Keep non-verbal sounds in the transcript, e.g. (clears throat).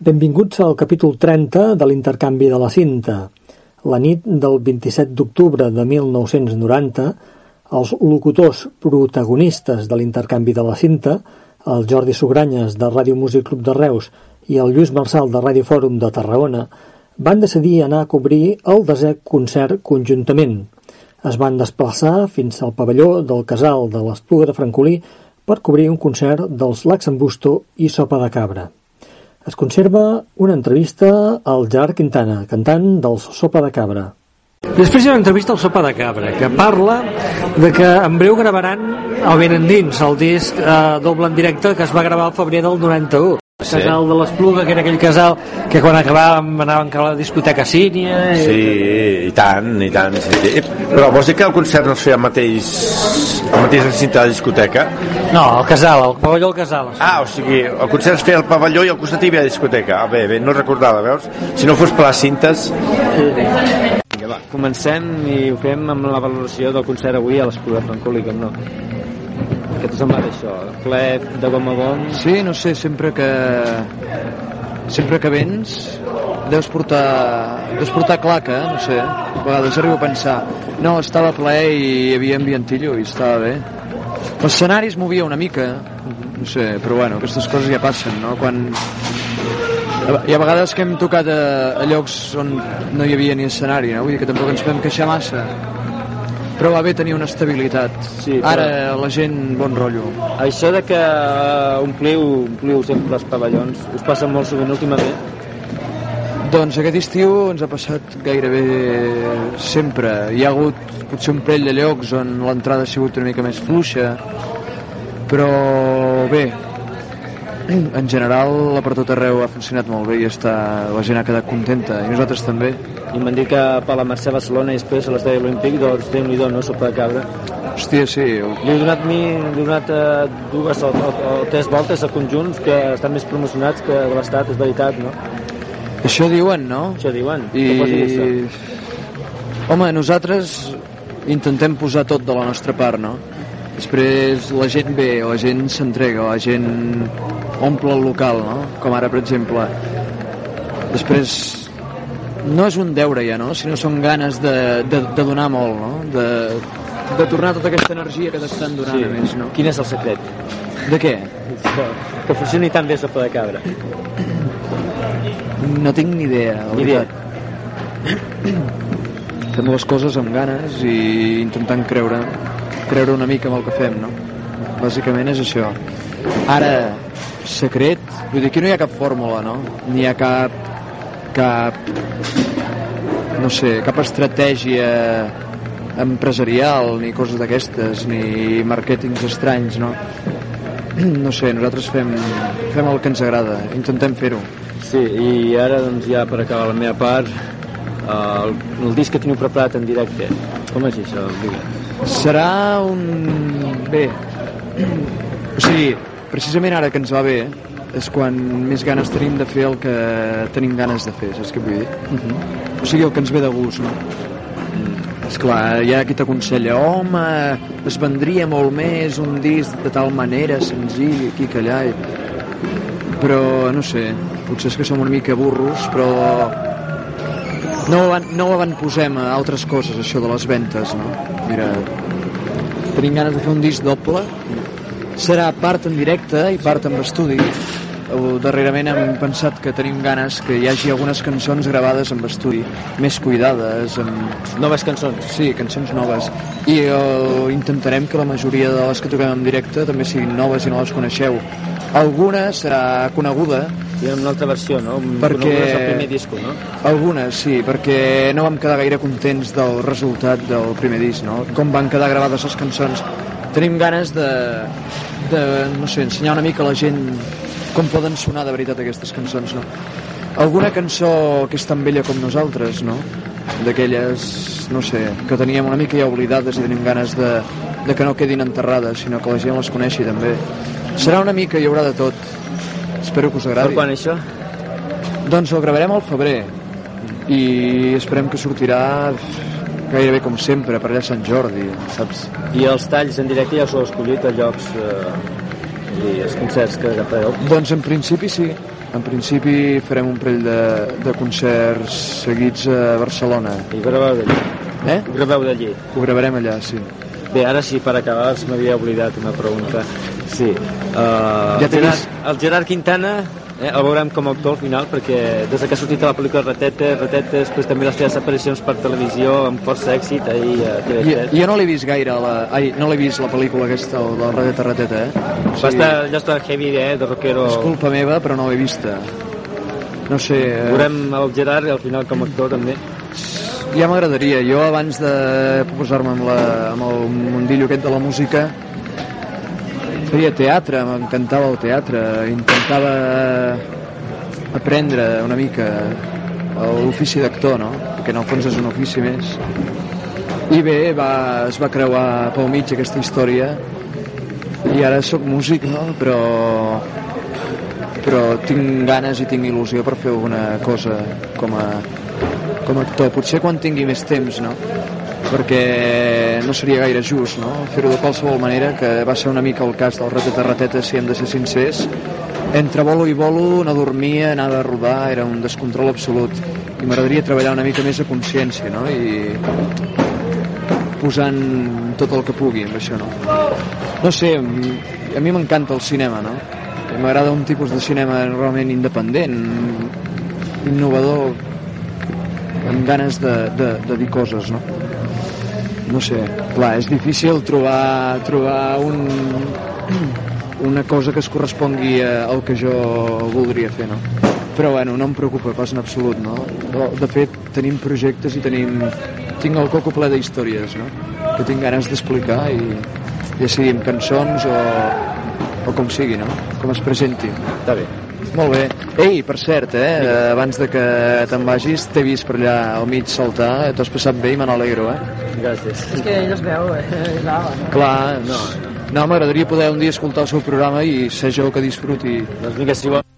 Benvinguts al capítol 30 de l'intercanvi de la cinta. La nit del 27 d'octubre de 1990, els locutors protagonistes de l'intercanvi de la cinta, el Jordi Sugranyes de Ràdio Músic Club de Reus i el Lluís Marçal de Ràdio Fòrum de Tarragona, van decidir anar a cobrir el desè concert conjuntament. Es van desplaçar fins al pavelló del casal de l'Espluga de Francolí per cobrir un concert dels Laxambusto i Sopa de Cabra es conserva una entrevista al Gerard Quintana, cantant del Sopa de Cabra. Després hi ha una entrevista al Sopa de Cabra que parla de que en breu gravaran el Ben Endins, el disc eh, doble en directe que es va gravar al febrer del 91 sí. casal de l'Espluga, que era aquell casal que quan acabàvem anàvem a la discoteca Sínia... I... Sí, i tant, i tant. Sí, sí. Però vols dir que el concert no es feia al mateix, al mateix recinte de la discoteca? No, el casal, el pavelló del casal. Ah, o sigui, el concert es feia al pavelló i al costat hi havia discoteca. Ah, bé, bé, no recordava, veus? Si no fos per les cintes... Sí, sí. Vinga, va, comencem i ho fem amb la valoració del concert avui a l'Espluga Francoli, com no. Què t'ha semblat això? Ple de gom a gom? Sí, no sé, sempre que sempre que vens deus portar, deus portar claca, no sé, a vegades arribo a pensar no, estava ple i hi havia ambientillo i estava bé l'escenari es movia una mica no sé, però bueno, aquestes coses ja passen no? quan hi ha vegades que hem tocat a, a llocs on no hi havia ni escenari no? vull dir que tampoc ens podem queixar massa però va bé tenir una estabilitat. Sí, però... Ara la gent, bon rotllo. Això de que ompliu, ompliu sempre els pavellons, us passa molt sovint últimament? Doncs aquest estiu ens ha passat gairebé sempre. Hi ha hagut potser un parell de llocs on l'entrada ha sigut una mica més fluixa, però bé, en general per tot arreu ha funcionat molt bé i està, la gent ha quedat contenta i nosaltres també i m'han dit que per la Mercè Barcelona i després a l'estadi olímpic doncs déu nhi no? Sopa de cabra hòstia, sí li he donat, mi, li he donat uh, dues o, o, o tres voltes a conjunts que estan més promocionats que de l'estat, és veritat, no? això diuen, no? això diuen i... home, nosaltres intentem posar tot de la nostra part, no? després la gent ve, la gent s'entrega, la gent omple el local, no? Com ara, per exemple. Després, no és un deure ja, no? Sinó són ganes de, de, de donar molt, no? De, de tornar tota aquesta energia que t'estan donant sí. a més, no? Quin és el secret? De què? Que, funcioni tan bé sopa de cabra. No tinc ni idea, ni idea. (clears throat) Fem les coses amb ganes i intentant creure creure una mica en el que fem, no? Bàsicament és això. Ara, secret, vull dir, aquí no hi ha cap fórmula, no? Ni hi ha cap, cap, no sé, cap estratègia empresarial, ni coses d'aquestes, ni màrquetings estranys, no? (clears throat) No sé, nosaltres fem, fem el que ens agrada, intentem fer-ho. Sí, i ara, doncs, ja per acabar la meva part, el, el disc que teniu preparat en directe, com és això? Serà un... bé, (clears throat) o sigui, precisament ara que ens va bé és quan més ganes tenim de fer el que tenim ganes de fer, saps què vull dir? Uh mhm. -huh. O sigui, el que ens ve de gust, no? Mm. Esclar, hi ha qui t'aconsella, home, es vendria molt més un disc de tal manera, senzill, aquí que allà... I... Però, no sé, potser és que som una mica burros, però no no ho avantposem a altres coses, això de les ventes, no? Mira, tenim ganes de fer un disc doble, serà part en directe i part en estudi. Darrerament hem pensat que tenim ganes que hi hagi algunes cançons gravades amb estudi, més cuidades, amb... Noves cançons? Sí, cançons noves. I uh, intentarem que la majoria de les que toquem en directe també siguin noves i no les coneixeu. Alguna serà coneguda, hi ha una altra versió, no? Perquè... el primer disco, no? Algunes, sí, perquè no vam quedar gaire contents del resultat del primer disc, no? Com van quedar gravades les cançons. Tenim ganes de, de no sé, ensenyar una mica a la gent com poden sonar de veritat aquestes cançons, no? Alguna cançó que és tan vella com nosaltres, no? D'aquelles, no sé, que teníem una mica ja oblidades i tenim ganes de, de que no quedin enterrades, sinó que la gent les coneixi també. Serà una mica, hi haurà de tot Espero que us agradi. Per quan això? Doncs el gravarem al febrer i esperem que sortirà gairebé com sempre, per allà Sant Jordi, saps? I els talls en directe ja us heu escollit a llocs eh, i els concerts que agafeu? Doncs en principi sí. En principi farem un parell de, de concerts seguits a Barcelona. I graveu d'allí. Eh? Ho graveu d'allí. Ho gravarem allà, sí. Bé, ara sí, per acabar, m'havia oblidat una pregunta. Sí. Uh, Ja el, Gerard, el Gerard Quintana eh, el veurem com a actor al final perquè des que ha sortit a la pel·lícula Retetes, Retetes, després també les seves aparicions per televisió amb força èxit ahir a Jo, TV3. jo no l'he vist gaire, la, ai, no l'he vist la pel·lícula aquesta, el del Rateta Rateta, eh? O Va estar, allò està heavy, eh, de rockero. És culpa meva, però no l'he vista. No sé... eh, Veurem el Gerard al final com a actor també. Ja m'agradaria. Jo abans de posar-me amb, la, amb el mundillo aquest de la música feia teatre, m'encantava el teatre, intentava aprendre una mica l'ofici d'actor, no? Perquè en el fons és un ofici més. I bé, va, es va creuar pel mig aquesta història i ara sóc músic, no? però però tinc ganes i tinc il·lusió per fer alguna cosa com a, com a actor. Potser quan tingui més temps, no? Perquè no seria gaire just, no? Fer-ho de qualsevol manera, que va ser una mica el cas del Rateta Rateta, si hem de ser sincers. Entre bolo i bolo no dormia, anava a rodar, era un descontrol absolut. I m'agradaria treballar una mica més a consciència, no? I posant tot el que pugui amb això, no? No sé, a mi m'encanta el cinema, no? M'agrada un tipus de cinema realment independent, innovador, amb ganes de, de, de dir coses, no? No sé, clar, és difícil trobar, trobar un, una cosa que es correspongui al que jo voldria fer, no? Però bueno, no em preocupa pas en absolut, no? De fet, tenim projectes i tenim... Tinc el coco ple d'històries, no? Que tinc ganes d'explicar i ja sigui amb cançons o, o com sigui, no? Com es presenti. Està bé. Molt bé. Ei, per cert, eh, abans de que te'n vagis, t'he vist per allà al mig saltar, t'ho has passat bé i me n'alegro, eh? Gràcies. És que ell es veu, eh? (laughs) Clar, Clar, no. No, m'agradaria poder un dia escoltar el seu programa i ser jo que disfruti. Doncs vinga, si vol...